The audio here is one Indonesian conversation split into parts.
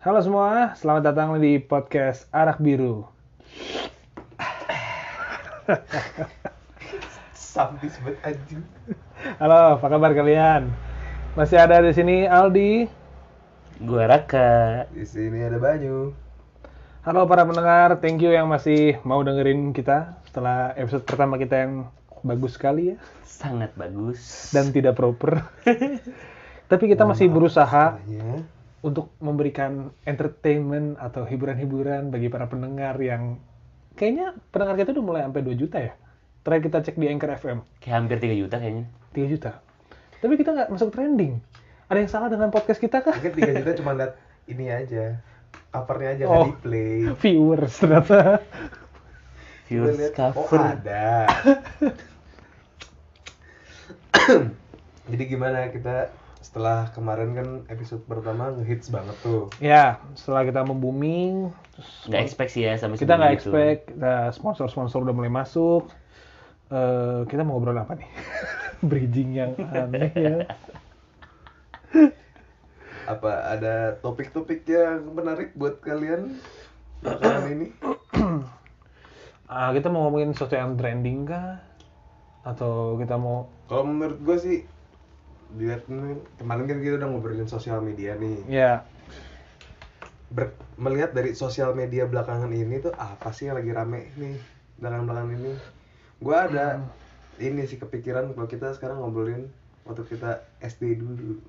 Halo semua, selamat datang di podcast Arak Biru. Sampis banget anjing. Halo, apa kabar kalian? Masih ada di sini Aldi. Gua Raka. Di sini ada Banyu. Halo para pendengar, thank you yang masih mau dengerin kita setelah episode pertama kita yang bagus sekali ya Sangat bagus. dan tidak proper. Tapi kita masih berusaha. Untuk memberikan entertainment atau hiburan-hiburan bagi para pendengar yang kayaknya pendengar kita udah mulai sampai 2 juta ya. Terakhir kita cek di Anchor FM, Kayak hampir 3 juta kayaknya. 3 juta. Tapi kita nggak masuk trending. Ada yang salah dengan podcast kita kah? Mungkin 3 juta cuma lihat ini aja. Covernya aja Oh. di play. Viewers ternyata. Viewers oh cover. ada. Jadi gimana kita setelah kemarin kan episode pertama ngehits banget tuh. Ya, setelah kita membuming, terus Nggak expect sih ya sampai kita nggak gitu. expect, nah, sponsor-sponsor udah mulai masuk. Eh, kita mau ngobrol apa nih? Bridging yang aneh ya. Apa ada topik-topik yang menarik buat kalian belakangan ini? Ah, kita mau ngomongin sesuatu yang trending kah? Atau kita mau Kalau menurut gue sih dilihat ini, kemarin kan kita udah ngobrolin sosial media nih. ya Ber- melihat dari sosial media belakangan ini tuh apa sih yang lagi rame nih belakangan-belakangan ini? Gue ada ini sih kepikiran kalau kita sekarang ngobrolin waktu kita SD dulu.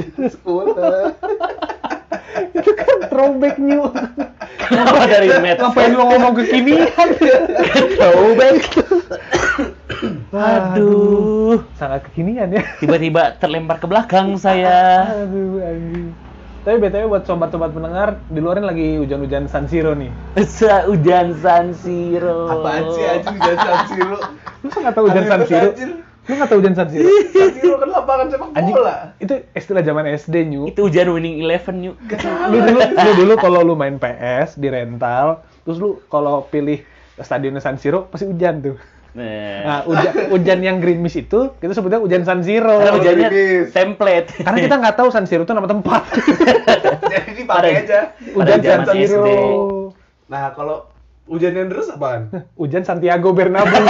Kita sekolah. itu kan throwback new. Kenapa dari match? Ngapain lu ngomong kekinian? Throwback. Aduh. Sangat kekinian ya. Tiba-tiba terlempar ke belakang saya. Aduh, anjing. Tapi BTW buat sobat-sobat pendengar, di luar ini lagi hujan-hujan San Siro nih. Sehujan San Siro. Apaan sih anjing hujan San Siro? Lu nggak tahu hujan San Siro? Lu nggak tahu hujan San Siro? San Siro kan lapangan sepak Anjing, bola. itu istilah zaman SD, Nyu. Itu hujan winning eleven yuk. Lu dulu, lu dulu kalau lu main PS di rental, terus lu kalau pilih stadionnya San Siro, pasti hujan tuh. Nah, Nah, hujan, hujan yang green mist itu, kita sebutnya hujan San Siro. karena Oh, hujannya gerimis. template. Karena kita nggak tahu San Siro itu nama tempat. Jadi dipakai Pada- aja. hujan San. SD. Nah, kalau hujan yang deras apaan? Hujan Santiago Bernabeu.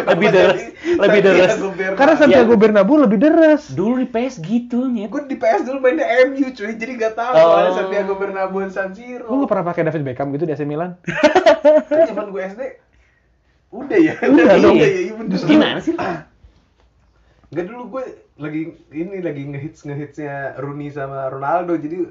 lebih deres, lebih deres. Karena Santiago Bernabeu lebih deres. Dulu di PS gitu nyet. Gue di PS dulu mainnya MU cuy, jadi gak tahu Oh. ada Santiago Bernabeu dan San Siro. Lu nggak pernah pakai David Beckham gitu di AC Milan? Kan zaman gue SD udah ya, Udah dong. ya, iya bener. Gimana sih? Gak dulu gue lagi ini lagi ngehits ngehitsnya Rooney sama Ronaldo jadi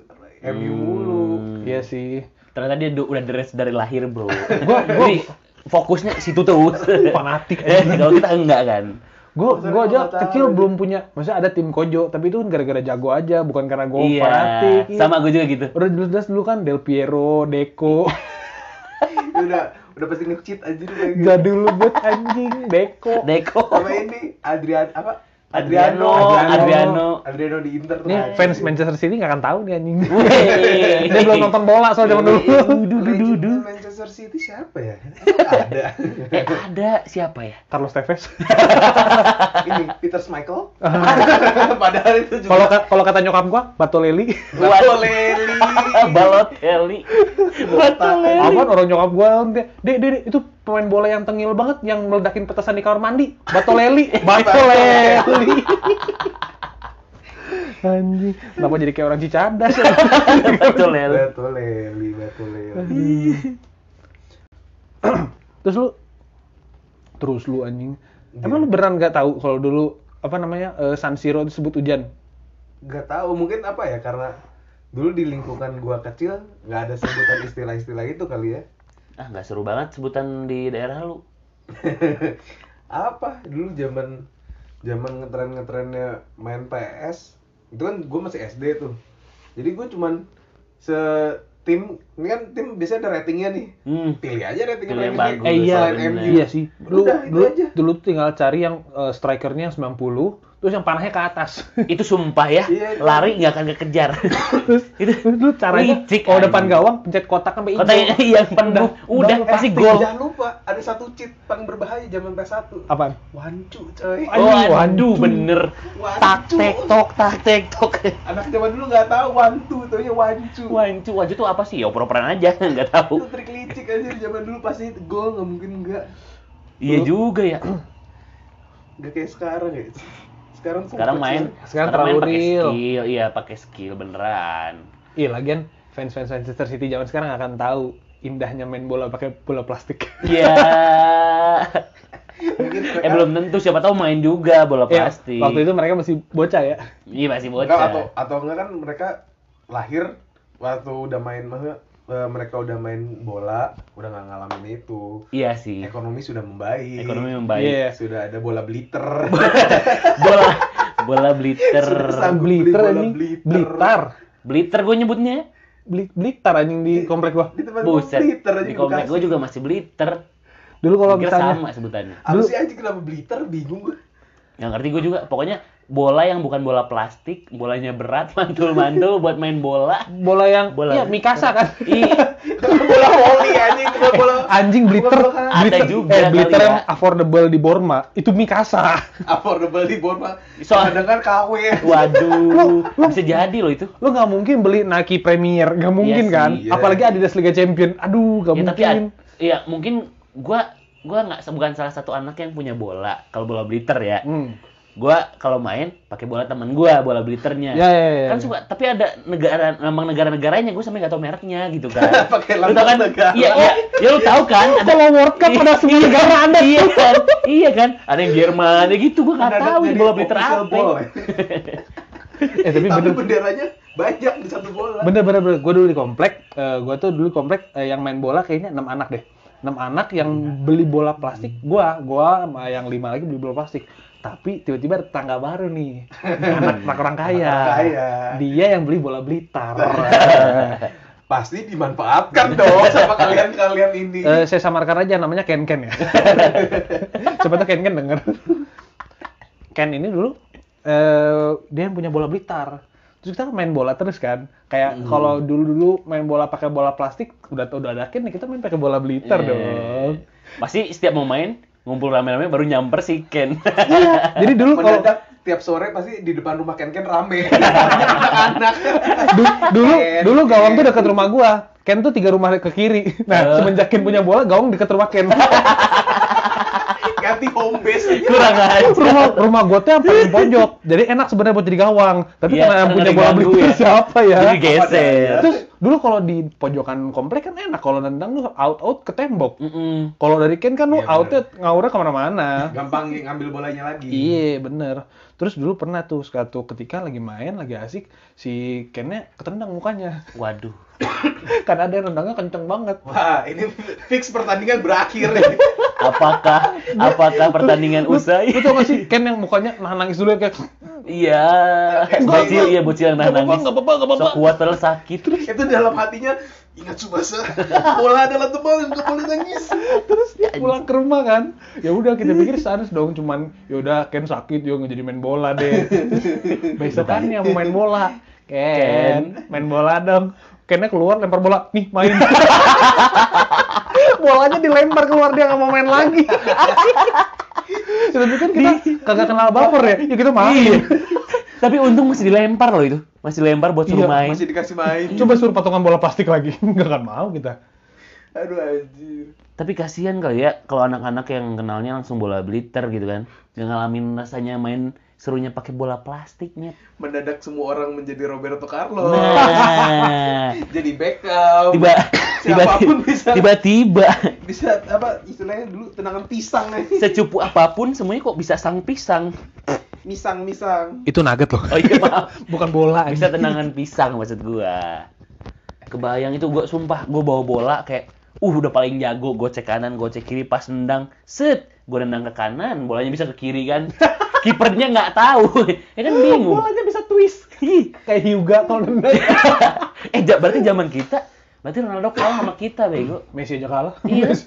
MU mulu. Hmm. Iya sih. Ternyata dia udah deres dari lahir, Bro. Gua- gua- Jadi fokusnya situ terus. Fanatik Eh, kalau kita enggak kan. Gue gua aja kecil belum punya, maksudnya ada tim Kojo, tapi itu kan gara-gara jago aja, bukan karena gue iya. fanatik. Iya. Sama gue juga gitu. Udah jelas-jelas dulu kan Del Piero, Deco, udah udah pasti nge-cheat aja lagi. jadul buat anjing, Deco. Deko. Sama ini Adrian apa? Adriano, Adriano. Adriano di Inter tuh. Nih anjing. fans Manchester City nggak akan tahu nih anjing. Dia belum nonton bola soal zaman dulu. Dudu Manchester City siapa ya? Ada. Eh, ada siapa ya? Carlos Tevez. ini Peter Schmeichel. Padahal itu juga Kalau ka- kalau kata nyokap gua, Batoleli. Batoleli. Balotelli. Balotelli. Apaan orang nyokap gua, dek, dek, dek, itu pemain bola yang tengil banget, yang meledakin petasan di kamar mandi. Batoleli. Batoleli. Anjing, kenapa jadi kayak orang Cicadas? Balotelli. Batoleli, Batoleli. Terus lu terus lu anjing. Emang lu beneran nggak tahu kalau dulu apa namanya eh, San Siro disebut hujan? Gak tahu mungkin apa ya karena dulu di lingkungan gua kecil nggak ada sebutan istilah-istilah itu kali ya. Ah, nggak seru banget sebutan di daerah lu. apa dulu zaman zaman ngetren ngetrennya main PS itu kan gue masih SD tuh jadi gue cuman se tim ini kan tim biasanya ada ratingnya nih Hmm. pilih aja ratingnya Pilih yang bagus. Eh iya. MU iya sih. Lu Udah, dulu, aja. dulu tinggal cari yang eh, strikernya 90, terus yang panahnya ke atas. Itu sumpah ya, Iya, itu. lari nggak akan kekejar. terus itu terus lu caranya licik, kalau depan gawang pencet kotak sampai hijau. Kota yang penuh, udah udah pasti gol. Jangan lupa, ada satu cheat paling berbahaya zaman PS1. Apaan? Wancu, coy. Oh, wancu. bener. Wancu. Tak tek tok, tak tek tok. Anak zaman dulu nggak tahu wantu, taunya wancu. Wancu, wancu tuh apa sih? Ya oper-operan aja, nggak tahu. Itu trik licik aja zaman dulu pasti gol nggak mungkin nggak. Iya juga ya. Nggak kayak sekarang ya. Sekarang Sekarang main, ya. Sekarang main terlalu pakai real. skill, iya pakai skill beneran. Iya, lagian fans-fans Manchester City zaman sekarang akan tahu indahnya main bola pakai bola plastik. Iya. Mungkin mereka- eh belum tentu siapa tahu main juga bola Iya, plastik. waktu itu mereka masih bocah ya. Iya masih Enggak, bocah. atau atau enggak kan mereka lahir waktu udah main maksudnya eh, mereka udah main bola udah nggak ngalamin itu Iya sih. ekonomi sudah membaik Ekonomi membaik. Iya. sudah ada bola bliter bola bola bliter. Sudah Bliter bola bliter. Blitar. Bliter gue nyebutnya. Bli- Blitar anjing di komplek gua. di tempat gua Buset. bliter Di komplek gue juga masih bliter. Dulu kalau misalnya sama sebutannya. apa Dulu- sih anjing kenapa bliter bingung gue Nggak ngerti gue juga. Pokoknya bola yang bukan bola plastik, bolanya berat, mantul-mantul buat main bola. bola yang Bola. iya Mikasa kan. Iya. bola voli anjing bukan bola Anjing Blitter, bola- Ada juga eh, Blitter ya. yang affordable di Borma itu Mikasa. affordable di Borma Soal- kadang kan KW Waduh, bisa jadi loh itu. Lo nggak mungkin beli Nike Premier, nggak mungkin Iya kan? sih, iya. Apalagi Adidas Liga Champion. Aduh, nggak Ya, tapi mungkin. ad- iya mungkin gua gua nggak bukan salah satu anak yang punya bola kalau bola bliter ya. Hmm. Gua kalau main pakai bola teman gua, bola bliternya. Ya, ya, ya. Kan suka, tapi ada negara nama negara-negaranya gue sampai nggak tahu mereknya gitu kan. pakai lu tau kan? lambang negara Iya, iya. Ya lu tahu kan? Ada Kalau World Cup ada semua negara ada. iya kan? Iya kan? Ada yang Jerman, ya gitu gua nggak tahu di bola bliter apa. ball. Eh tapi tapi bener benderanya banyak di satu bola bener bener, bener. gue dulu di komplek eh, gue tuh dulu di komplek eh, yang main bola kayaknya enam anak deh enam anak yang beli bola plastik gua gua sama yang lima lagi beli bola plastik. Tapi tiba-tiba ada tetangga baru nih. Anak anak orang kaya. Dia yang beli bola blitar. Pasti dimanfaatkan dong sama kalian-kalian ini. Eh, saya samarkan aja namanya Ken Ken ya. Coba tuh Ken Ken denger? Ken ini dulu eh, dia yang punya bola blitar terus kita main bola terus kan kayak kalau dulu dulu main bola pakai bola plastik udah udah ada Ken nih kita main pakai bola blitar Eh, dong Pasti setiap mau main ngumpul rame-rame baru nyamper si Ken. Iya, jadi dulu kalau tiap sore pasti di depan rumah Ken Ken rame. Anak-anak. du- dulu Ken, dulu gawang Ken. tuh dekat rumah gua Ken tuh tiga rumah ke kiri nah Eh. semenjak Ken punya bola gawang deket rumah Ken ganti home base aja. Kurang aja. rumah rumah gua tuh yang paling pojok jadi enak sebenarnya buat jadi gawang tapi Iya, karena yang punya bola blitar ya. siapa ya Jadi geser. terus dulu kalau di pojokan komplek kan enak kalau nendang lu out out ke tembok Mm-mm. kalau dari Ken kan lu Iya, outnya ngawurnya ke mana-mana Gampang ngambil bolanya lagi. Iya bener. Terus dulu pernah tuh suatu ketika lagi main lagi asik si Kennya ketendang mukanya. Waduh. kan ada yang nendangnya kenceng banget. Wah, ini fix pertandingan berakhir. Apakah apakah pertandingan Lu, usai? lu tau gak sih Ken yang mukanya nahan nangis dulu ya kayak Iya. Bocil iya bocil yang nahan Nggak nangis. nggak apa-apa, nggak apa-apa. Sok kuat terus sakit. Itu dalam hatinya ingat Subasa. Bola adalah teman yang gak boleh nangis. terus dia pulang ke rumah kan. Ya udah kita pikir sadis dong cuman ya udah Ken sakit yo nggak jadi main bola deh. Besokannya mau main bola. Ken, main bola dong. Kennya keluar lempar bola, nih main. Bolanya dilempar keluar dia nggak mau main lagi. Kita pikir kita kagak kenal baper ya, ya kita main. Tapi untung masih dilempar loh itu. Masih dilempar buat suruh Iya, main. Masih dikasih main. Coba suruh patungan bola plastik lagi, nggak akan mau kita. Aduh anjir. Tapi kasihan kali ya kalau anak-anak yang kenalnya langsung bola bliter gitu kan. Nggak ngalamin rasanya main serunya pakai bola plastiknya. Mendadak semua orang menjadi Roberto Carlos. Nah, Jadi Beckham. tiba tiba Siapa pun bisa. tiba-tiba Bisa apa istilahnya dulu tenangan pisang aja. secupu apa pun semuanya kok bisa sang pisang. Misang misang. Itu nugget loh, Oh iya maaf. bukan bola. Bisa tenangan pisang maksud gua. Kebayang itu gua sumpah gua bawa bola kayak uh udah paling jago gocek kanan gocek kiri pas nendang set gua nendang ke kanan bolanya bisa ke kiri kan kipernya nggak tahu ya kan bingung Bolanya bisa twist. Ih, Kayak Hyuga kalau nendang. eh ja- berarti zaman kita berarti Ronaldo kalah sama kita bego Messi aja kalah. Iya.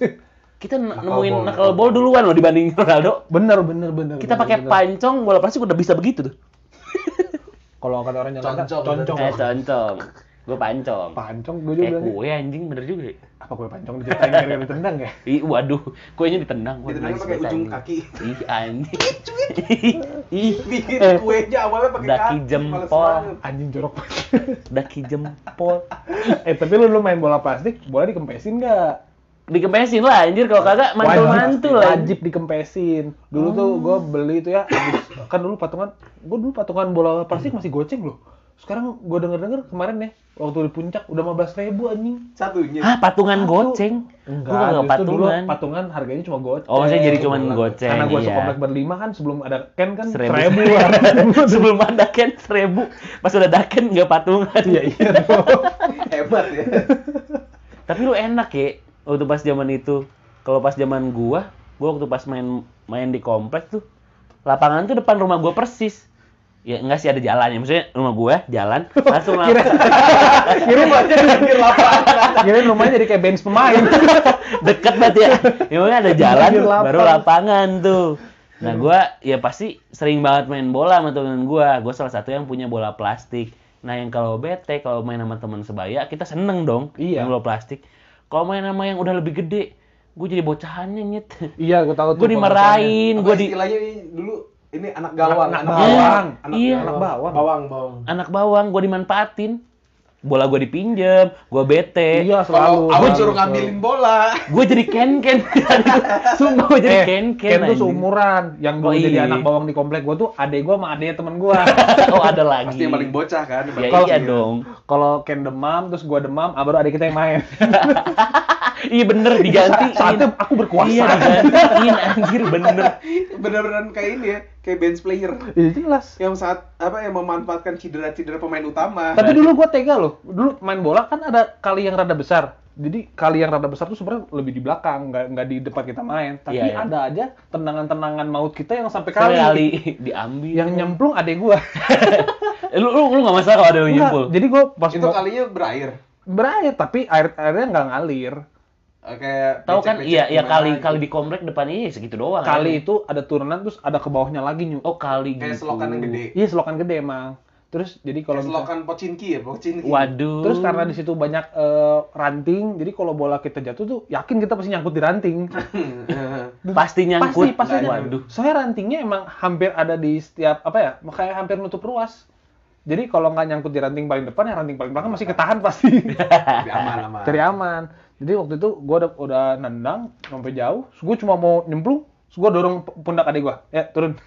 Kita n- Nakal nemuin ball, nakal ball duluan loh dibanding Ronaldo. Bener bener bener. Kita pakai pancong bola plastik udah bisa begitu tuh. Kalau kata orang Jakarta, Concong, concong. Eh, concong. Gue pancong. Pancong, gue juga Kayak bilang. kue anjing bener juga. Apa kue pancong diceritain gara ditendang ya? Ih, waduh, kuenya ditendang. Wah, Ditendang pakai banget, ujung kaki. Ih, anjing. Ih, Bikin Eh. kuenya awalnya pakai Daki kaki. males jempol. banget. Anjing jorok. daki jempol. eh tapi lu, lu main bola plastik, bola dikempesin nggak? Dikempesin lah anjir kalau kagak mantul-mantul lah. Wajib dikempesin. Dulu tuh gue beli itu ya, abis- kan dulu patungan, gue dulu patungan bola plastik masih goceng loh. Sekarang gue denger-denger kemarin nih, waktu di puncak udah 15 ribu anjing. Satunya. Hah, patungan Satu. goceng? Gua Enggak, kagak justru dulu patungan. patungan harganya cuma goceng. Oh, maksudnya jadi cuman goceng. Karena gue iya. sekomplek berlima kan sebelum ada Ken kan Seribu. seribu, Sebelum ada Ken seribu, pas udah daken nggak patungan. Iya iya. Hebat ya. Tapi lu enak ya, waktu pas zaman itu. Kalau pas zaman gua, gua waktu pas main main di komplek tuh, lapangan tuh depan rumah gua persis. Ya enggak sih ada jalan ya, maksudnya rumah gua jalan langsung Kira lapangan. kira rumahnya Pinggir lapangan. kira rumahnya jadi kayak bench pemain. deket banget ya. Ya makanya ada jalan baru lapangan tuh. Nah gua ya pasti sering banget main bola sama temen gua. Gua salah satu yang punya bola plastik. Nah yang kalau bete kalau main sama teman sebaya kita seneng dong Iya. main bola plastik. Kalau main sama yang udah lebih gede, gue jadi bocahannya nyet. iya, gue tahu tuh. gue dimarahin, gue di istilahnya dulu ini anak gawang, Anak anak bawang. bawang, anak Iya. Anak bawang. bawang, bawang. anak bawang, gue dimanfaatin. Bola gue dipinjem, gue bete. Iya, selalu. selalu, suruh ngambilin bola. Gue jadi ken-ken. Sumpah gue jadi Eh, ken-ken. Ken tuh anjing. seumuran. Yang dulu Oh, jadi iya. anak bawang di komplek gue tuh adek gue sama adeknya temen gue. oh ada lagi. Pasti yang paling bocah kan. Ya Kalau- iya dong. Kalau Ken demam, terus gue demam, ah, baru adik kita yang main. Iya bener digantiin. Saatnya aku berkuasa. Iya digantiin anjir bener. Bener-bener kayak ini ya, kayak bench player. Iya jelas. Yang saat apa yang memanfaatkan cedera-cedera pemain utama. Tapi dulu gue tega loh. Dulu main bola kan ada kali yang rada besar. Jadi kali yang rada besar tuh sebenarnya lebih di belakang, nggak nggak di depan kita main. Tapi Iya, iya. ada aja tendangan-tendangan maut kita yang sampai Kali, kali. diambil. Yang nyemplung adek gue. Eh, lu lu lu gak masalah kalau ada yang nyempul. Jadi gue pas itu mau kalinya berair. berair, tapi air airnya nggak ngalir. Eh, Kayak Tahu kan iya ya gimana kali gitu. kali di komplek depannya ya segitu doang. Kali kan. itu ada turunan terus ada ke bawahnya lagi nyu. Oh kali kayak gitu. selokan yang gede. Iya selokan gede emang. Terus jadi kalau selokan pocinki ya, pocinki. Waduh. Terus karena di situ banyak eh, ranting, jadi kalau bola kita jatuh tuh yakin kita pasti nyangkut di ranting. pasti nyangkut. Pasti, pasti nyangkut. Waduh. Soalnya rantingnya emang hampir ada di setiap apa ya, kayak hampir nutup ruas. Jadi kalau nggak nyangkut di ranting paling depan, ya ranting paling belakang masih ketahan pasti. Tapi aman aman. Cari aman. Jadi waktu itu gue udah, udah nendang sampai jauh, gue cuma mau nyemplung, gue dorong pundak adik gue, ya turun.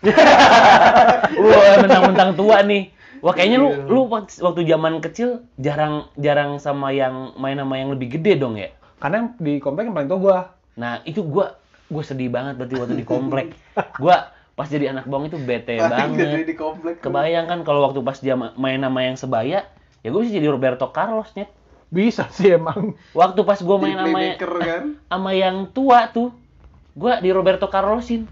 Wah, mentang-mentang tua nih. Wah, kayaknya lu Iya. lu wak- waktu zaman kecil jarang jarang sama yang main sama yang lebih gede dong ya. Karena di komplek yang paling tua gue. Nah, itu gua gua sedih banget berarti waktu di komplek. Gua pas jadi anak bawang itu bete Paling banget. di komplek. Kebayang kan kalau waktu pas dia ma- main sama yang sebaya, ya gue bisa jadi Roberto Carlos nyet. Bisa sih emang. Waktu pas gua Jadi main sama kan. sama yang tua tuh, gua di Roberto Carlosin.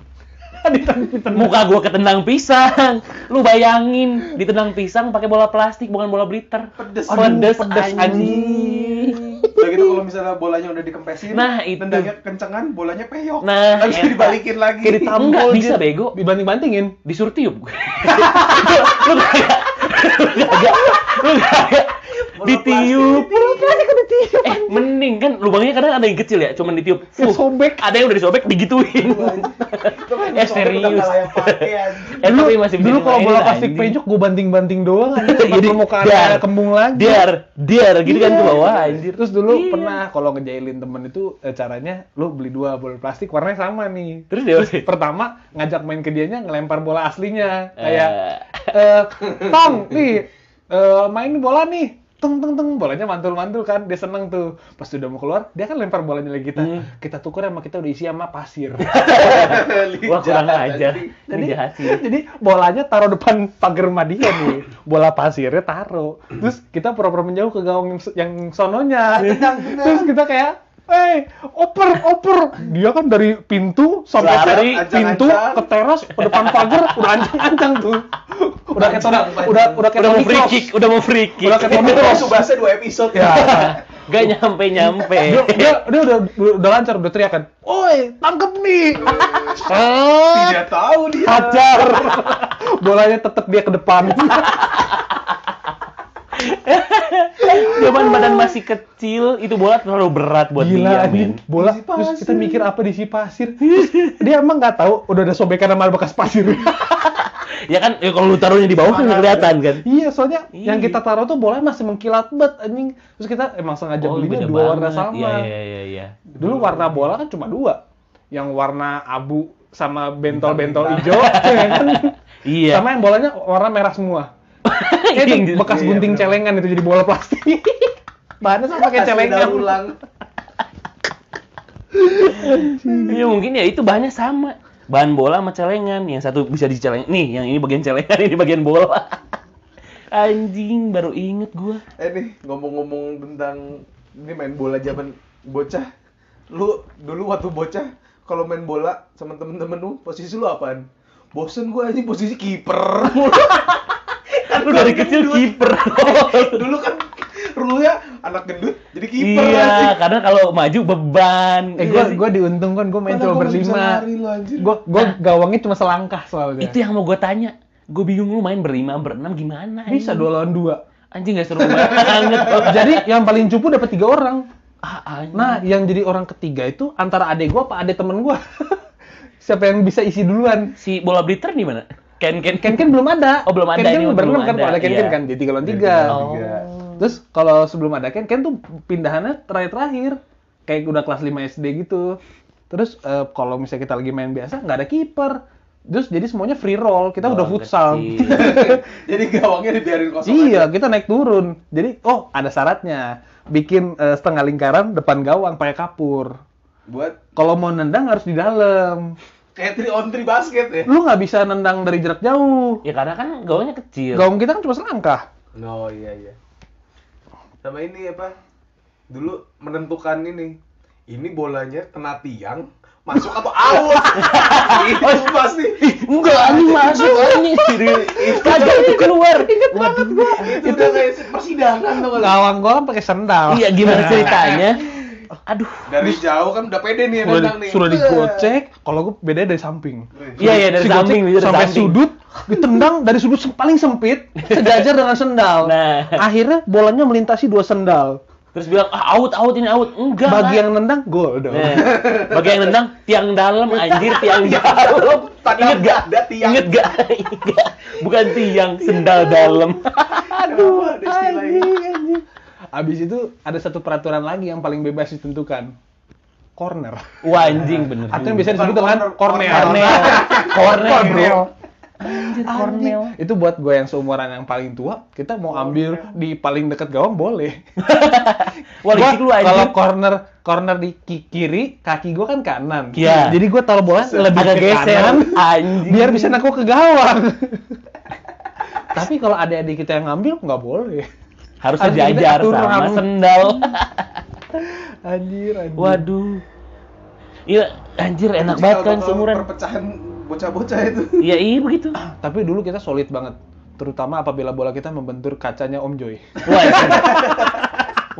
Ditendang. Muka gua ketendang pisang. Lu bayangin, ditendang pisang pakai bola plastik bukan bola bliter. Pedes. Pedes, pedes, anjing. Udah gitu kalau misalnya bolanya udah dikempesin, Nah, itu. tendangnya kencengan, bolanya peyok. Nah, Lagi enak. dibalikin lagi. Kayak ditampol bisa bego. Dibanting-bantingin. Disuruh tiup. lu kagak. Lu kagak. Lu kagak. Ditiup. Eh, mending kan lubangnya kadang ada yang kecil ya, cuman ditiup. Ya, Fuh. sobek. Ada yang udah disobek digituin. Itu Eh, serius. Eh, tapi masih dulu kalau bola plastik penyok gue banting-banting doang aja Jadi, permukaan kayak kembung lagi Diar, diar gitu kan ke bawah anjir. terus dulu Iya. pernah kalau ngejailin temen itu eh, caranya lu beli dua bola plastik warnanya sama nih Terus dia pertama ngajak main ke dianya ngelempar bola aslinya kayak Eh, eh tong nih eh, main bola nih teng teng teng bolanya mantul mantul kan dia seneng tuh pas udah mau keluar dia kan lempar bolanya lagi kita Hmm. kita tuker sama kita udah isi sama pasir Wah kurang jahat sih. jadi bolanya taruh depan pagar rumah dia nih bola pasirnya taruh terus kita pura-pura menjauh ke gawang yang, yang sononya terus kita kayak Eh, oper, oper. Dia kan dari pintu sampai Lari, ke pintu ancang-ancang. ke teras ke depan pagar udah ancang-ancang tuh. Udah kayak Panjang, udah udah kayak Udah mau free kick, udah mau free kick. Udah kayak Itu Kroos. Subasa dua episode Ya. Gak nyampe nyampe. dia, dia, dia udah udah lancar udah teriak kan oi tangkep nih Tidak tahu dia. hajar bolanya tetep dia ke depan Zaman badan masih kecil, itu bola terlalu berat buat gila dia, men. bola terus pasir. kita mikir apa diisi pasir dia emang nggak tahu udah ada sobekan sama bekas pasir Ya kan, ya kalau lu taruhnya di bawah kan nggak kelihatan kan. iya soalnya yang Iya. kita taruh tuh bolanya masih mengkilat banget anjing terus kita emang sengaja Oh, belinya dua warna banget. sama Iya, iya, iya, iya. dulu warna bola kan cuma dua yang warna abu sama bentol-bentol hijau ya kan? Iya. sama yang bolanya warna merah semua Kayak itu Iya, bekas iya, gunting bener. celengan itu jadi bola plastik bahannya sama kayak celengan ulang. Ya mungkin ya itu bahannya sama. Bahan bola sama celengan. Yang satu bisa diceleng. Nih, yang ini bagian celengan, ini bagian bola. Anjing, baru inget gua. Eh nih, ngomong-ngomong tentang ini main bola zaman bocah. Lu dulu waktu bocah kalau main bola sama temen-temen lu, posisi lu apaan? Bosen gua anjing posisi kiper. kan Lu dari kecil kiper. dulu kan rule-nya anak gendut jadi kiper iya, anjing. karena kalau maju beban. eh Iya gua sih. gua diuntungkan gua main Mana cuma berlima gua gua Nah. gawangnya cuma selangkah soalnya itu yang mau gua tanya. Gue bingung lu main berlima, berenam gimana? bisa dua lawan dua Anjing gak seru banget. jadi yang paling cupu dapat tiga orang ah, anjing. nah yang jadi orang ketiga itu antara adek gua apa adek temen gua siapa yang bisa isi duluan si bola bliter di mana? Ken Ken Ken Ken belum ada. Oh, belum ada, Ken Ken ini berenam belum kan ada, kalau ada Ken Ken iya. kan jadi tiga lawan Jadi tiga. Oh. Terus kalau sebelum ada Ken Ken tuh pindahannya terakhir-terakhir. Kayak udah kelas 5 SD gitu. Terus eh, kalau misalnya kita lagi main biasa nggak ada kiper. Terus jadi semuanya free roll. Kita udah Gawang futsal. jadi gawangnya dibiarin kosong iya, aja. kita naik turun. Jadi oh ada syaratnya. Bikin eh, setengah lingkaran depan gawang pakai kapur. buat Kalau mau nendang harus di dalam. kayak 3 on 3 basket ya Lu nggak bisa nendang dari jarak jauh. ya karena kan gawangnya kecil. Gawang kita kan cuma selangkah. oh iya iya sama ini apa dulu menentukan ini ini bolanya kena tiang masuk atau out itu pasti Enggak, anjing masuk anjing. Kagak itu keluar. Waduh. itu udah kayak persidangan tuh Gawang gua kan pakai sendal. Iya, gimana ceritanya? Aduh. dari jauh kan udah pede nih sudah, nendang nih sudah digocek, kalau gue beda dari samping. Iya, iya dari Si samping, dari sampai samping. sudut, ditendang dari sudut paling sempit, sejajar dengan sendal. Nah. Akhirnya bolanya melintasi dua sendal. Terus bilang, ah out, out, ini out. Enggak. Bagi Pak. yang nendang, gol dong. Nah, bagi yang nendang, tiang dalam, anjir, tiang dalam. Padahal Ingat gak? ada tiang. Ingat gak? Bukan tiang, sendal dalam. aduh ada istilah ini Anjing, anjing. Abis itu ada satu peraturan lagi yang paling bebas ditentukan. Corner. Wah, anjing bener. Atau yang biasa disebut dengan corner, cornel. Cornel. Cornel, bro. Cornel. Itu buat gue yang seumuran yang paling tua, kita mau ambil di paling dekat gawang boleh. Wah, Gua licik lu anjing. Kalau corner corner di ki- kiri, kaki gua kan kanan. Iya. Jadi gua taruh bola lebih Agak ke kanan, Anjing. biar bisa nangkuk ke gawang. Tapi kalau adik-adik kita yang ngambil nggak boleh. Harus sejajar atur sama rambut. sendal. Anjir, anjir. Waduh. Iya, anjir enak Cikal banget kan bakal seumuran. perpecahan bocah-bocah itu Iya, iya begitu. Tapi dulu kita solid banget. Terutama apabila bola kita membentur kacanya Om Joy. Wah.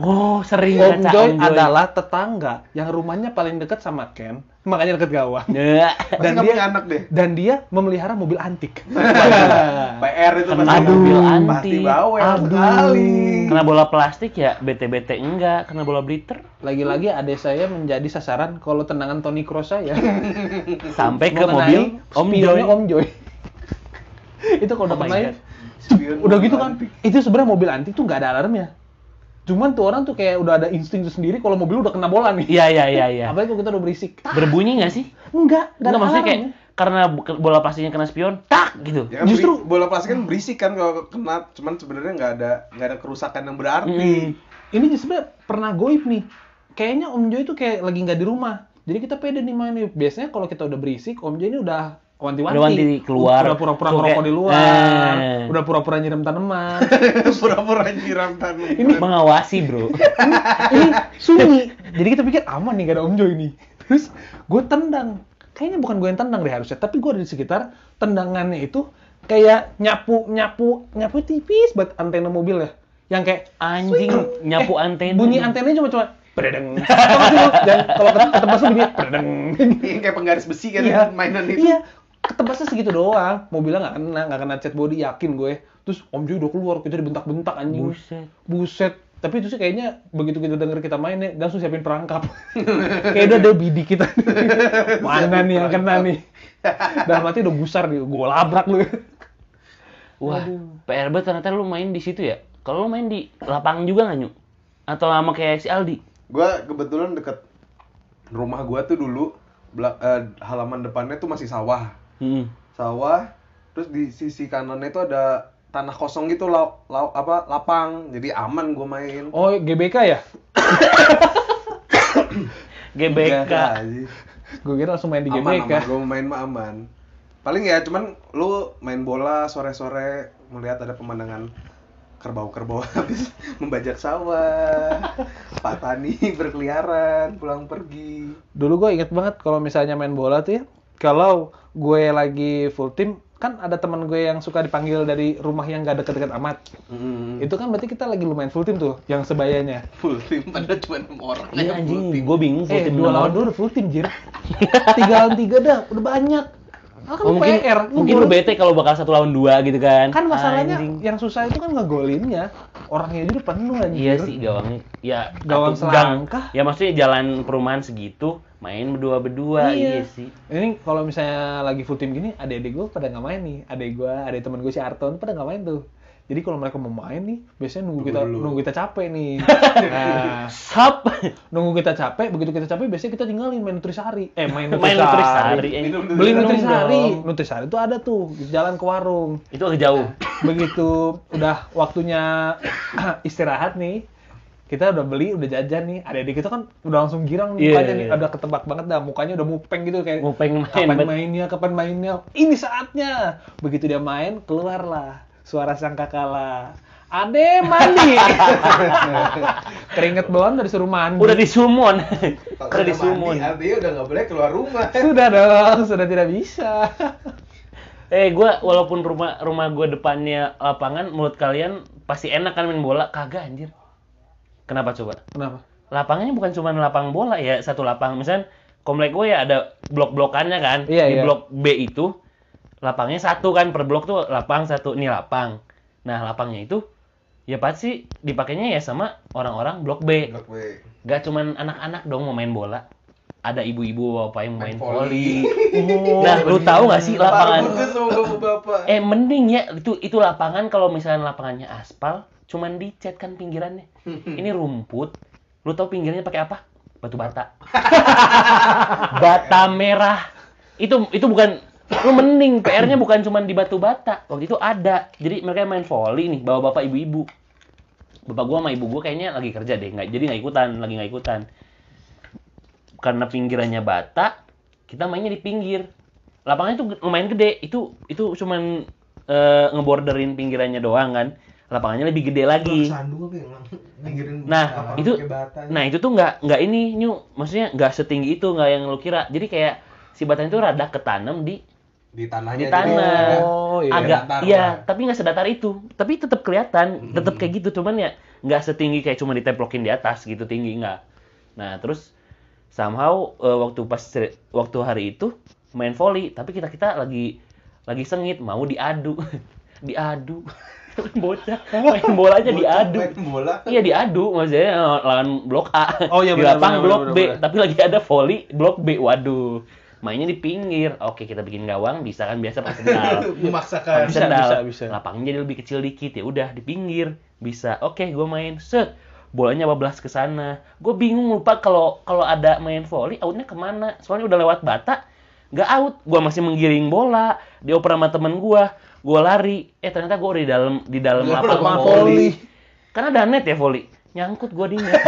Oh, sering Om Joy Om Joy. adalah tetangga yang rumahnya paling dekat sama Ken, makanya dekat gawang. Ya. pasti Dan dia- punya anak deh Dan dia memelihara mobil antik. PR itu Kena pasti mobil pasti antik. bawel Aduh. sekali Kena bola plastik ya bete-bete enggak, kena bola bliter Lagi-lagi adik saya menjadi sasaran kalau tendangan Tony Kroos saya. sampai ke Mengenai mobil Om Joy. Om Joy. itu kalau Oh udah God. Spion udah gitu kan. antik. Itu sebenarnya mobil antik tuh nggak ada alarmnya. Cuman tuh orang tuh kayak udah ada insting sendiri kalau mobil udah kena bola nih. Iya, iya, iya, iya. Apalagi kalau kita udah berisik. Berbunyi nggak sih? Enggak, Enggak maksudnya kayak karena bola plastiknya kena spion, tak gitu. Ya Justru- beri- bola plastik kan berisik kan kalau kena, cuman sebenarnya nggak ada nggak ada kerusakan yang berarti. Mm. Ini sebenarnya pernah goib nih. Kayaknya Om Joy tuh kayak lagi nggak di rumah. Jadi kita pede nih main nih. Biasanya kalau kita udah berisik, Om Joy ini udah wanti-wanti. Udah wanti keluar. Udah pura-pura ngerokok kayak, di luar. eh. Udah pura-pura nyiram tanaman. Pura-pura nyiram tanaman. Ini- Mengawasi, Bro. ini sunyi. Jadi kita pikir aman nih gak ada Om Joy nih. Terus gue tendang. Kayaknya bukan gue yang tendang deh harusnya, tapi gue ada di sekitar tendangannya itu kayak nyapu nyapu nyapu tipis buat antena mobil ya. yang kayak Anjing nyapu eh, antena. bunyi antenanya cuma cuma berdeng dan kalau ket- ketebas tuh bunyi berdeng Yang kayak penggaris besi kan iya mainan itu. iya ketebasnya segitu doang mobilnya nggak kena nggak kena cat body yakin gue terus om Joy udah keluar kita dibentak-bentak anjing Buset. buset tapi itu sih kayaknya begitu kita denger kita main nih langsung siapin perangkap kayak udah ada bidik kita mana nih yang kena nih dalam hati udah gusar nih gue labrak lu Wah, PR banget ternyata lu main di situ ya. Kalau lu main di lapangan juga nggak nyuk? Atau sama kayak si Aldi? Gua kebetulan deket rumah gua tuh dulu bela- eh, halaman depannya tuh masih sawah. Hmm. Sawah, terus di sisi kanannya itu ada tanah kosong gitu lau, lau- apa lapang. Jadi aman gua main. oh GBK ya GBK. Gue kira langsung main di aman, GBK aman. Gua main mah aman. Paling ya cuman lu main bola sore-sore melihat ada pemandangan kerbau-kerbau habis membajak sawah. Pak Tani berkeliaran pulang pergi. dulu gue inget banget kalau misalnya main bola tuh ya kalau gue lagi full team kan ada teman gue yang suka dipanggil dari rumah yang gak deket-deket amat Hmm. itu kan berarti kita lagi lumayan full team tuh yang sebayanya full team padahal cuma enam orang Iya anjing, team. gue bingung full eh tim dua lawan dua udah full team jir tiga lawan tiga dah udah banyak Ah, kan Oh, mungkin PR mungkin lu bete kalau bakal satu lawan dua gitu kan? kan masalahnya Anjing. yang susah itu kan ngegolinnya orangnya aja udah penuh anjir Iya sih gawangnya. Ya Gawang selangkah. Ya maksudnya jalan perumahan segitu main berdua berdua iya, sih. Ini kalau misalnya lagi full team gini, adik-adik gue pada nggak main nih. Adik gue, adik temen gue si Arton pada nggak main tuh. Jadi kalau mereka mau main nih, biasanya nunggu kita dulu. nunggu kita capek nih. Nah, Sap. nunggu kita capek, begitu kita capek biasanya kita tinggalin main nutrisari. Eh, main main nutrisari. eh. Beli nutrisari. Nutrisari itu ada tuh di jalan ke warung. Itu agak jauh. Begitu udah waktunya istirahat nih, kita udah beli, udah jajan nih. Adik-adik kita kan udah langsung girang nih Iya, mukanya nih, iya. udah ketebak banget dah mukanya udah mupeng gitu kayak Mupeng main, Kapan mainnya, kapan mainnya? Ini saatnya. Begitu dia main, keluarlah suara sangkakala. Ade mandi. Keringet bawaan udah disuruh mandi. Udah disumon. Kalau Udah disumon. mandi, artinya udah nggak boleh keluar rumah. Sudah dong, sudah tidak bisa. Eh, gua walaupun rumah rumah gua depannya lapangan, menurut kalian pasti enak kan main bola? Kagak anjir. Kenapa coba? Kenapa? Lapangannya bukan cuma lapang bola ya, satu lapang. Misalnya komplek gue ya ada blok-blokannya kan. Iya, Di iya. blok B itu lapangnya satu kan per blok tuh lapang satu nih lapang. Nah, lapangnya itu ya pasti dipakainya ya sama orang-orang blok B. Blok B. Gak cuman anak-anak dong mau main bola. Ada ibu-ibu apa yang main Main volley. volley. nah, lu tahu gak sih lapangan. Eh mending ya itu itu lapangan kalau misalnya lapangannya aspal cuman dicat kan pinggirannya. Ini rumput. Lu tahu pinggirnya pakai apa? Batu bata. bata merah. Itu itu bukan lu mending PR-nya bukan cuman di batu bata. Waktu itu ada. Jadi mereka main volley nih bawa bapak ibu-ibu. Bapak gua sama ibu gua kayaknya lagi kerja deh, nggak jadi nggak ikutan, lagi nggak ikutan. Karena pinggirannya bata, kita mainnya di pinggir. Lapangannya tuh lumayan gede. Itu itu cuman eh, ngeborderin pinggirannya doang kan. Lapangannya lebih gede lagi. Nah, itu nah itu tuh nggak nggak ini nyu, maksudnya nggak setinggi itu nggak yang lu kira. Jadi kayak si batanya itu rada ketanam di di tanahnya di jadi tanah. agak- Oh, iya. agak datar iya, lah. tapi nggak sedatar itu. Tapi tetap kelihatan, tetap kayak gitu. Cuman ya nggak setinggi kayak cuma ditemplokin di atas gitu tinggi nggak. Nah terus somehow eh, waktu pas waktu hari itu main volley, tapi kita kita lagi lagi sengit mau diadu, diadu. Bocah main bola aja Bocah diadu. main bola. Iya diadu maksudnya eh, lawan blok A. Oh, iya, di lapang blok benar, B, benar. tapi lagi ada volley blok B. Waduh. Mainnya di pinggir. Oke, kita bikin gawang bisa kan biasa pakai sendal. Memaksakan. Bisa, sendal. bisa, bisa. Lapangnya jadi lebih kecil dikit ya udah di pinggir. Bisa. Oke, gue main. Set. Bolanya bablas ke sana. Gue bingung lupa kalau kalau ada main volley outnya ke mana. Soalnya udah lewat bata. Gak out. Gue masih menggiring bola. Dioper sama temen gue. Gue lari. Eh ternyata gue udah di dalam di dalam lapangan lapangan volley. volley. Karena ada net ya volley. Nyangkut gue di net.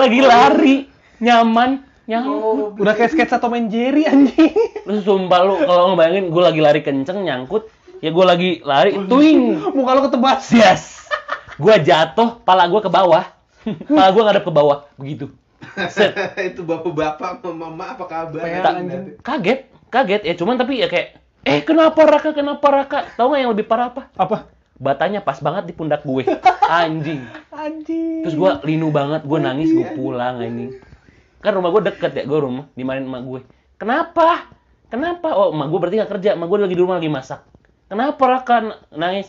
Lagi lari. Nyaman. Nyangkut. Udah kayak sketsa Tom and Jerry anjing. Lu sumpah lu kalau ngebayangin gue lagi lari kenceng nyangkut. Ya gue lagi lari. Tuing. Muka lu ketebas. Yes. Gue jatuh. Pala gue ke bawah. Pala gue ngadep ke bawah. Begitu. Set. itu bapak-bapak sama mama apa kabar? Anjing. Kaget. Kaget ya. Cuman tapi ya kayak. Eh kenapa Raka? Kenapa Raka? Tahu nggak yang lebih parah apa? Apa? batanya pas banget di pundak gue anjing Anjing. terus gue linu banget gue nangis gue pulang anjing kan rumah gue deket ya gue rumah dimainin emak gue. Kenapa? Kenapa? Oh emak gue berarti gak kerja emak gue lagi di rumah lagi masak. Kenapa Raka nangis?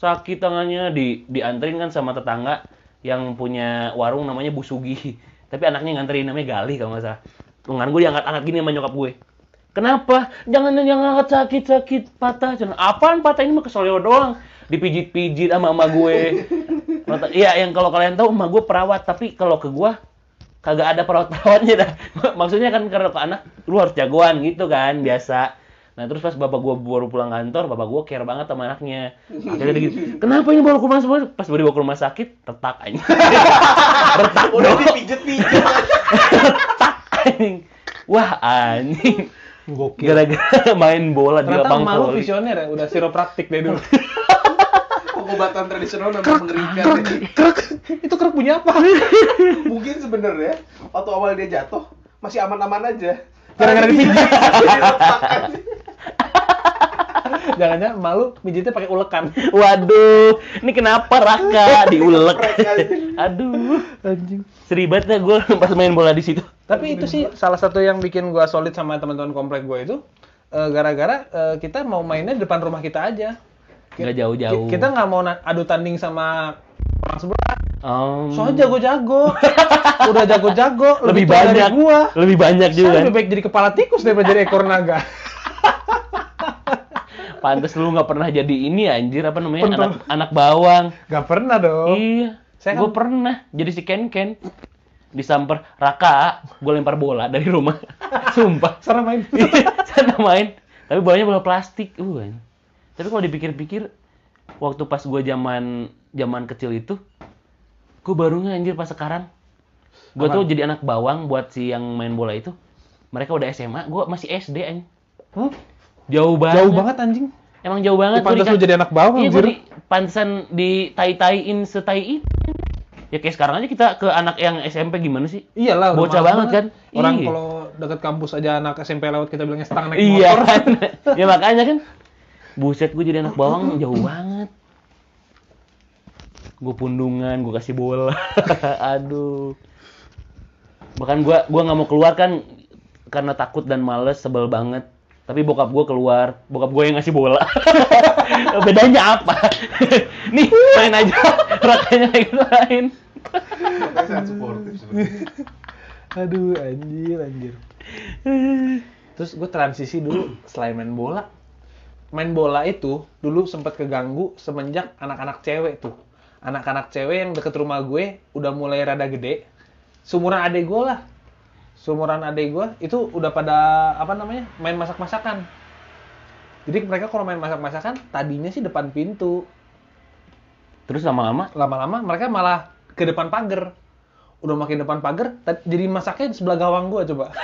Sakit tangannya di dianterin kan sama tetangga yang punya warung namanya Bu Sugi tapi anaknya nganterin namanya Gali kalau nggak salah. Lengan gue diangkat-angkat gini sama nyokap gue. Kenapa? Jangan jangan angkat sakit sakit patah. Cuma, apaan patah? Ini mah kesoleo doang. Dipijit-pijit sama emak gue. Iya, yang kalau kalian tahu emak gue perawat, tapi kalau ke gue kagak ada perawat-perawatnya dah. Maksudnya kan karena ke anak lu harus jagoan gitu kan, biasa. Nah terus pas bapak gue baru pulang kantor, bapak gue care banget sama anaknya. Akhirnya dia gitu, kenapa ini baru ke rumah semua? Pas baru dibawa ke rumah sakit, retak aja. retak Udah dong. dipijet-pijet. retak anjing. Wah anjing. Gokil. Gara-gara main bola di Ternyata lapang emak lu voli. visioner ya, udah siropraktik dari dulu. Pengobatan tradisional memang mengerikan. Krek, itu krek punya apa? Mungkin sebenarnya waktu awal dia jatuh masih aman-aman aja. Gara-gara dipijit. diletakkan. Jangan-jangan malu mijitnya pakai ulekan. Waduh, ini kenapa Raka diulek? Aduh, Anjing. seribet ya gue pas main bola di situ. Tapi itu sih salah satu yang bikin gua solid sama teman-teman komplek gua itu eh, gara-gara eh, kita mau mainnya di depan rumah kita aja. Nggak jauh-jauh. ki- Kita nggak mau adu tanding sama orang sebelah. Um, Soalnya jago-jago. Udah jago-jago, lebih dari banyak, gua. lebih banyak juga. lebih baik jadi kepala tikus daripada jadi ekor naga. Pantes lu nggak pernah jadi ini anjir apa namanya anak anak bawang. Gak pernah dong. Iya, Saya gue kan- pernah jadi si Ken Ken. Disamper Raka, gue lempar bola dari rumah. Sumpah. Sana main. Sana main. Tapi bolanya bola plastik. Uh. Tapi kalau dipikir-pikir, waktu pas gue zaman zaman kecil itu, gue baru anjir pas sekarang. Gue tuh jadi anak bawang buat si yang main bola itu. Mereka udah SMA, gue masih SD anjing. Hmm? Jauh banget. Jauh banget anjing. Emang jauh banget. Pantas lu jadi anak bawang, Iya, anjir. di pantesan di tai-taiin setai itu. Ya kayak sekarang aja kita ke anak yang SMP gimana sih? Iyalah, Bocah banget kan? Orang Iya. kalau deket kampus aja anak SMP lewat kita bilangnya setang naik Iya motor. kan? ya makanya kan. Buset gue jadi anak bawang jauh banget. Gue pundungan, gue kasih bola. Aduh. Bahkan gue gua nggak mau keluar kan karena takut dan males, sebel banget. Tapi bokap gue keluar, bokap gue yang ngasih bola. Bedanya apa? Nih, main aja. Rakanya lagi main. Makanya sangat suportif sebenarnya. Aduh, anjir, anjir. Terus gue transisi dulu selain main bola. Main bola itu dulu sempat keganggu semenjak anak-anak cewek tuh. Anak-anak cewek yang deket rumah gue udah mulai rada gede. Sumuran adek gue lah. Sumuran adek gue itu udah pada apa namanya main masak-masakan. Jadi mereka kalau main masak-masakan tadinya sih depan pintu. Terus lama-lama Lama-lama mereka malah ke depan pagar. Udah makin depan pagar, jadi masaknya di sebelah gawang gue coba.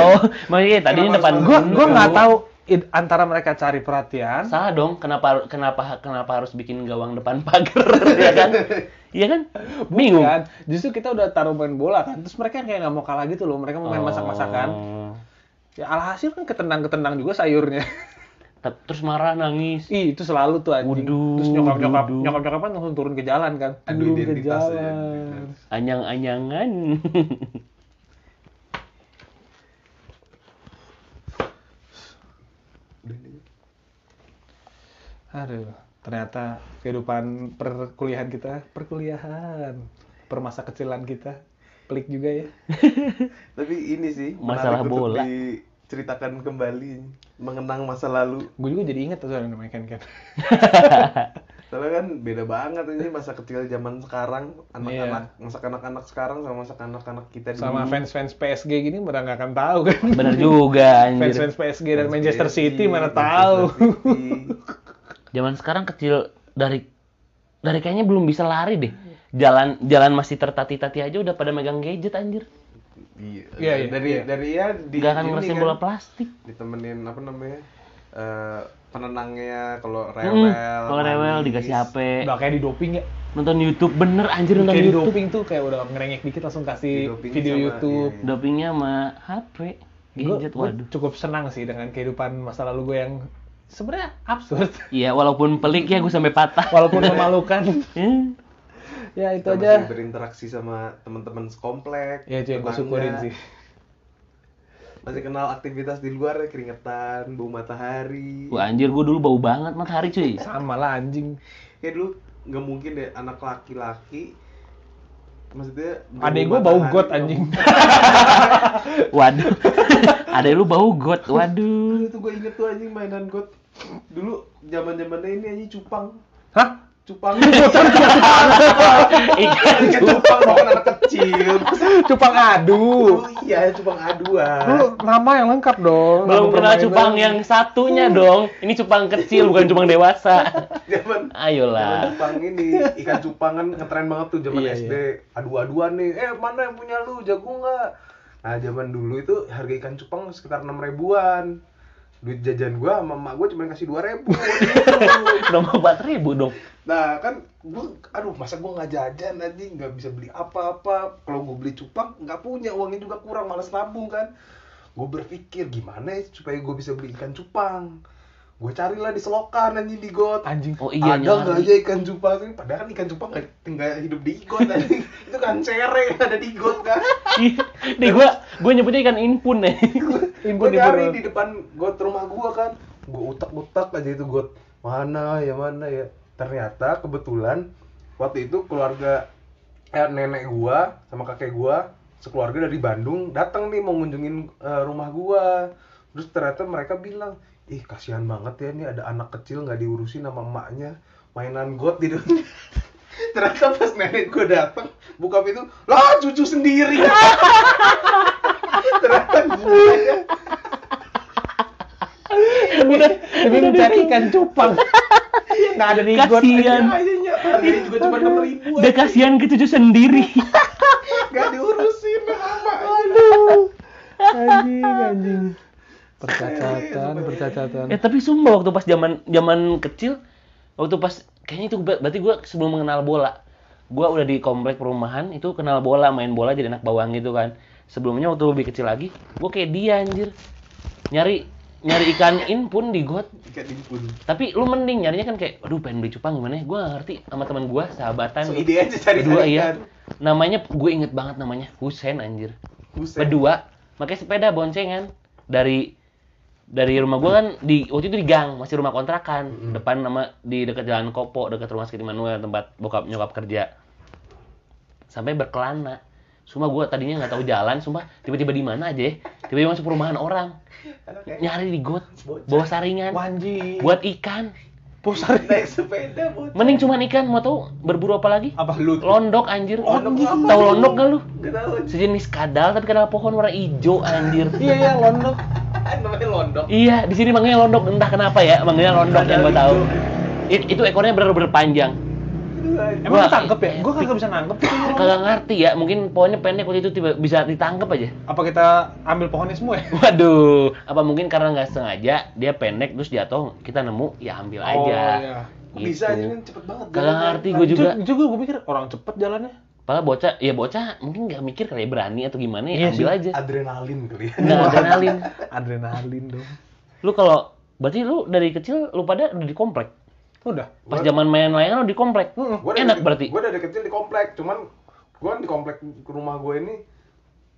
Oh, maksudnya tadinya depan gue Dulu. gue nggak tahu antara mereka cari perhatian Salah dong, kenapa kenapa kenapa harus bikin gawang depan pagar ya kan? Iya kan? Bingung. Bukan. justru kita udah taruh main bola kan terus mereka kayak nggak mau kalah gitu loh mereka mau main masak-masakan Oh. ya alhasil kan ketendang-ketendang juga sayurnya Terus marah nangis. Ih, itu selalu tuh anjing Wuduh, terus nyokap-nyokap nyokap-nyokap kan langsung turun ke jalan kan turun ke ya, jalan identitas. aduh ternyata kehidupan perkuliahan kita perkuliahan permasa kecilan kita pelik juga ya Tapi ini sih Masalah bola. diceritakan kembali mengenang masa lalu. gue juga jadi inget tuh soalnya namanya kan kan Soalnya kan beda banget ini masa kecil zaman sekarang, anak-anak, masa anak-anak sekarang sama masa anak-anak kita dulu. Sama fans-fans PSG gini mana nggak akan tahu kan Bener juga anjir. fans-fans PSG dan Fans Manchester PSG, City mana Manchester tahu City. Zaman sekarang kecil dari dari kayaknya belum bisa lari deh. Jalan jalan masih tertati-tati aja udah pada megang gadget anjir. Iya, Iya, iya, dari iya. dari ya di Gak akan ngerasain kan, bola plastik. ditemenin apa namanya? eh, penenangnya kalau Mm, rewel. Kalau rewel dikasih HP, udah kayak di doping ya nonton YouTube bener anjir nonton kayak di YouTube. doping tuh kayak udah ngerengek dikit langsung kasih video sama- YouTube iya. Dopingnya sama HP, Gue gadget waduh. cukup senang sih dengan kehidupan masa lalu gue yang sebenarnya absurd Iya, walaupun pelik ya gue sampai patah. walaupun memalukan Hmm. ya itu Kita aja masih berinteraksi sama teman-teman sekomplek ya itu yang gue syukurin sih masih kenal aktivitas di luar ya keringetan bau matahari Wah anjir gue dulu bau banget matahari cuy. sama lah anjing ya dulu nggak mungkin deh anak laki-laki maksudnya adek gue bau got anjing Waduh. Ada lu bau got. Waduh. Tuh gue inget tuh anjing mainan got dulu zaman zamannya ini anjing cupang. Hah? Cupang. Ikan Ikan cupang bukan anak kecil. Cupang adu. Oh iya cupang aduan lu nama yang lengkap dong. Belum permainan. cupang yang satunya dong. Ini cupang kecil bukan cupang dewasa. zaman zaman Ayolah. cupang ini ikan cupang kan ngetren banget tuh zaman Iya, SD. adu-aduan nih. Eh mana yang punya lu? Jago nggak? Nah zaman dulu itu harga ikan cupang sekitar enam ribuan duit jajan gua sama emak gua cuma kasih dua ribu. Udah mau 4 ribu dong. nah kan gua aduh masa gua nggak jajan anjing? Nggak bisa beli apa-apa. Kalau gua beli cupang nggak punya. Uangnya juga kurang malas nabung kan? Gua berpikir gimana ya supaya gua bisa beli ikan cupang? Gue carilah di selokan anjing di got. Anjing. Oh iya ada nggak aja ikan cupang ini padahal kan ikan cupang nggak tinggal hidup di got anjing. itu kan cere ada di got kan? Nih gua gua nyebutnya ikan impun nih. Gue nyari di depan got rumah gua kan. Gue utak-utak aja itu got. Mana ya mana ya. Ternyata kebetulan waktu itu keluarga eh, nenek gua sama kakek gua sekeluarga dari Bandung datang nih mau ngunjungin eh, rumah gua. Terus ternyata mereka bilang ih kasihan banget ya nih ada anak kecil nggak diurusin sama emaknya. Mainan got di depan. Ternyata pas nenek gua datang buka pintu lah cucu sendiri ternyata ya udah demi mencari ikan cupang. Nggak ada di Kasian. Juga cuma enam ribu. Udah kasihan ke cucu sendiri. Gak diurusin sama aduh. Anjing anjing. Percacatan percacatan. Eh tapi sumpah waktu pas zaman zaman kecil, waktu pas kayaknya itu ber- berarti gua sebelum mengenal bola. Gua udah di komplek perumahan itu kenal bola, main bola jadi anak bawang gitu kan. Sebelumnya waktu lebih kecil lagi, gua kayak dia anjir. Nyari nyari ikan in pun di got. Ikan impun. Tapi lu mending nyarinya kan kayak aduh pengen beli cupang gimana ya? Gua nggak ngerti sama teman gua, sahabatan. So ide aja cari iya. ikan. Namanya gue inget banget namanya Husen anjir. Buset. Berdua pakai sepeda boncengan dari dari rumah gua kan di waktu itu di gang masih rumah kontrakan depan nama di dekat jalan Kopo dekat rumah sakit Immanuel tempat bokap nyokap kerja sampai berkelana Sumpah gua tadinya nggak tahu jalan, sumpah tiba-tiba di mana aja ya. Tiba-tiba masuk perumahan orang. Nyari di got, bawa saringan, Wanji. buat ikan. pusar naik sepeda bocah. Mending cuman ikan, mau tahu berburu apa lagi? apa Lu Londok anjir. Londok apa? Tahu londok gak lu? Tahu. Sejenis kadal tapi kenal pohon warna hijau anjir. iya iya londok Namanya londok. Iya, di sini manggilnya londok. Entah kenapa ya, manggilnya londok yang gue tahu. It- itu ekornya bener-bener panjang. Emang Wah, ketangkep ya gua kagak bisa nangkep itu Kagak ngerti ya, mungkin pohonnya pendek waktu itu tiba bisa ditangkap aja. apa kita ambil pohonnya semua ya Waduh, apa mungkin karena nggak sengaja dia pendek terus jatuh, kita nemu ya ambil aja. oh iya Kok bisa aja kan cepet banget. Kagak ngerti gue juga. Ju- juga gue pikir orang cepet jalannya Padahal bocah, ya bocah mungkin nggak mikir kali ya berani atau gimana ya Iya ambil sih. aja. Adrenalin kali ya. Nggak adrenalin. adrenalin dong Lu kalau berarti lu dari kecil lu pada udah di komplek. Udah Pas Gua- zaman main layangan di komplek. Gua Enak dari, berarti. Gue dari kecil di komplek, cuman gue kan di komplek ke rumah gue ini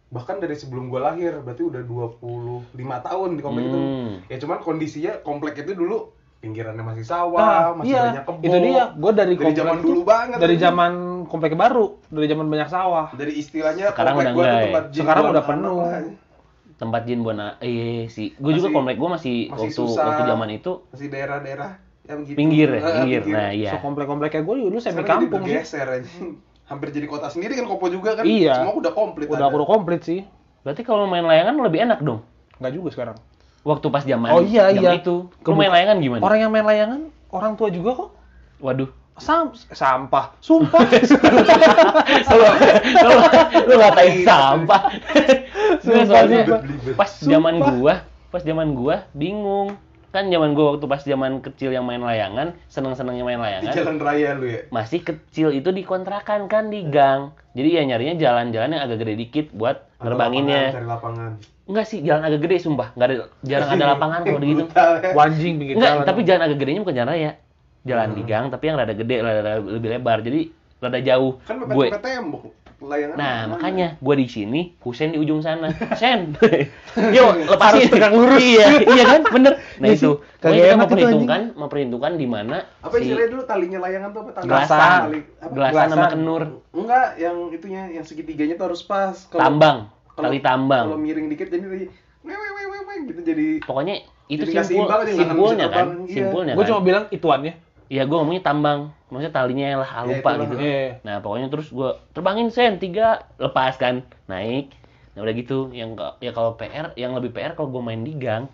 bahkan dari sebelum gue lahir berarti udah 25 tahun di komplek itu. Hmm. Ya cuman kondisinya komplek itu dulu pinggirannya masih Nah, sawah, masih iya, banyak kebun. itu dia. Gue dari, Dari komplek zaman itu- dulu banget Dari zaman komplek baru, dari zaman banyak sawah. Dari istilahnya Sekarang komplek ya? tempat jin Sekarang buang udah penuh. lah. Tempat jin buana eh sih. Gue juga komplek gue masih, Masih waktu susah. waktu zaman itu Masih daerah-daerah yang gitu. pinggir ya, Eh, pinggir. Nah, iya. So komplek-kompleknya gue dulu semi kampung jadi sih. anjing. Hampir jadi kota sendiri kan Kopo juga kan. Iya. Semua udah komplit. Udah ada. udah komplit sih. Berarti kalau main layangan lebih enak dong. Nggak juga sekarang. Waktu pas zaman Oh iya, zaman iya. itu. Lu Kebuka- main layangan gimana? Orang yang main layangan, orang tua juga kok. Waduh. Sam sampah, sumpah. lu lu ngatain sampah. Nggak, Sumpah, soalnya sumpah. pas zaman gua, pas zaman gua bingung. Kan zaman gue waktu pas zaman kecil yang main layangan seneng-senengnya main Di layangan jalan raya lu ya. masih kecil itu di kontrakan kan di gang jadi ya nyarinya jalan-jalan yang agak gede dikit buat nerbanginnya lapangan, Cari lapangan. enggak sih jalan agak gede sumpah nggak ada jarang ada lapangan kalau gitu. Wanjing pinggir enggak jalan. tapi jalan agak gedenya bukan jalan raya jalan di gang tapi yang rada gede rada lebih lebar jadi rada jauh Kan mepet gue mepet tembok. Layangan. Nah, mana? makanya gue di sini, Husen di ujung sana. Sen, yuk lepasin. Harus tegak lurus. iya, iya kan, bener. Nah Iya itu, kagak kita enak itu, memperhitungkan, memperhitungkan di mana apa istilahnya dulu talinya layangan tuh apa tali gelasan, tali apa? gelasan sama kenur, enggak yang itunya yang segitiganya tuh harus pas Kalau- tambang, kalau- tali tambang. kalau miring dikit jadi gitu jadi Pokoknya itu Jadi simpul, simpulnya kan. Iya. simpulnya Gue kan. cuma bilang ituannya. Iya, gue ngomongnya tambang, maksudnya talinya lah, ah, Ya, lupa itulah. gitu. Iya. Nah, pokoknya terus gue terbangin sen tiga, lepas kan, naik. Nah udah gitu, yang ya kalau PR, yang lebih PR kalau gue main di gang,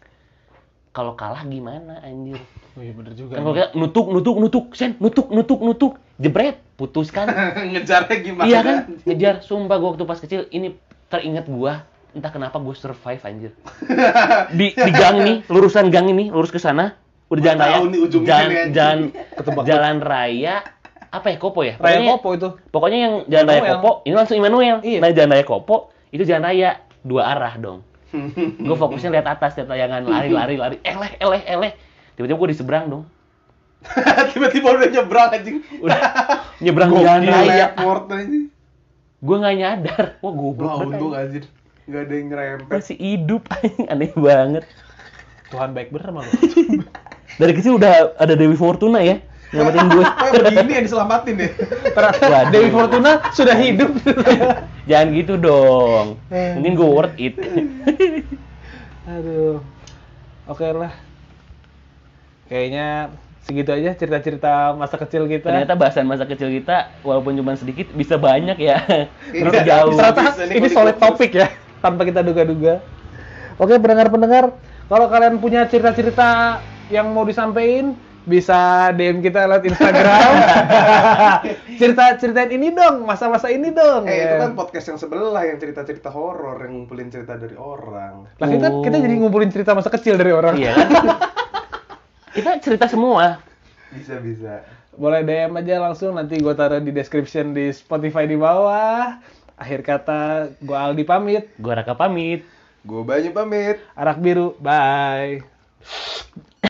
kalau kalah gimana anjir? Oh iya bener juga. Kan kalau kayak nutuk, nutuk, nutuk, sen, nutuk, nutuk, nutuk, jebret, putus kan? ngejarnya gimana iya kan? Ngejar, sumpah gua waktu pas kecil, ini teringat gua, entah kenapa gua survive anjir. Di, di gang nih, lurusan gang ini, lurus ke sana, udah jalan raya, nih jalan, jalan, Ketebak. jalan raya, apa ya, Kopo ya? Raya Pokoknya- Kopo itu. Pokoknya yang jalan raya Immanuel. Kopo, ini langsung Immanuel. Iya. Nah jalan raya Kopo, itu jalan raya, dua arah dong. gue fokusnya lihat atas, lihat layangan, lari, lari, lari, eleh, eleh, eleh. Tiba-tiba gue di seberang dong. tiba-tiba udah nyebrang anjing Udah nyebrang jalan Gokil, raya. teleport anjing Gue nggak nyadar. Wah goblok wah banget. untung anjir nggak ada yang nyerempet Masih hidup. Aneh banget. Tuhan baik bener sama lu. Dari kecil udah ada Dewi Fortuna ya. Nyelamatin gue. oh begini yang diselamatin ya Ternyata Waduh. Dewi Fortuna sudah hidup. Jangan gitu dong. Mungkin gue worth it. Aduh. Oke lah. Kayaknya segitu aja cerita-cerita masa kecil kita. Ternyata bahasan masa kecil kita walaupun cuma sedikit bisa banyak ya. Terus jauh. Ternyata ini solid topik ya, tanpa kita duga-duga. Oke, pendengar-pendengar, kalau kalian punya cerita-cerita yang mau disampaikan, bisa DM kita lewat Instagram. Cerita-ceritain ini dong, masa-masa ini dong. eh itu ya. kan podcast yang sebelah yang cerita-cerita horor yang ngumpulin cerita dari orang Lah kita Oh. kita jadi ngumpulin cerita masa kecil dari orang. Iya kan? kita cerita semua. bisa bisa Boleh DM aja langsung nanti gue taruh di description di Spotify di bawah. Akhir kata gue Aldi pamit. Gue Raka pamit. gue banyak pamit Arak biru. Bye.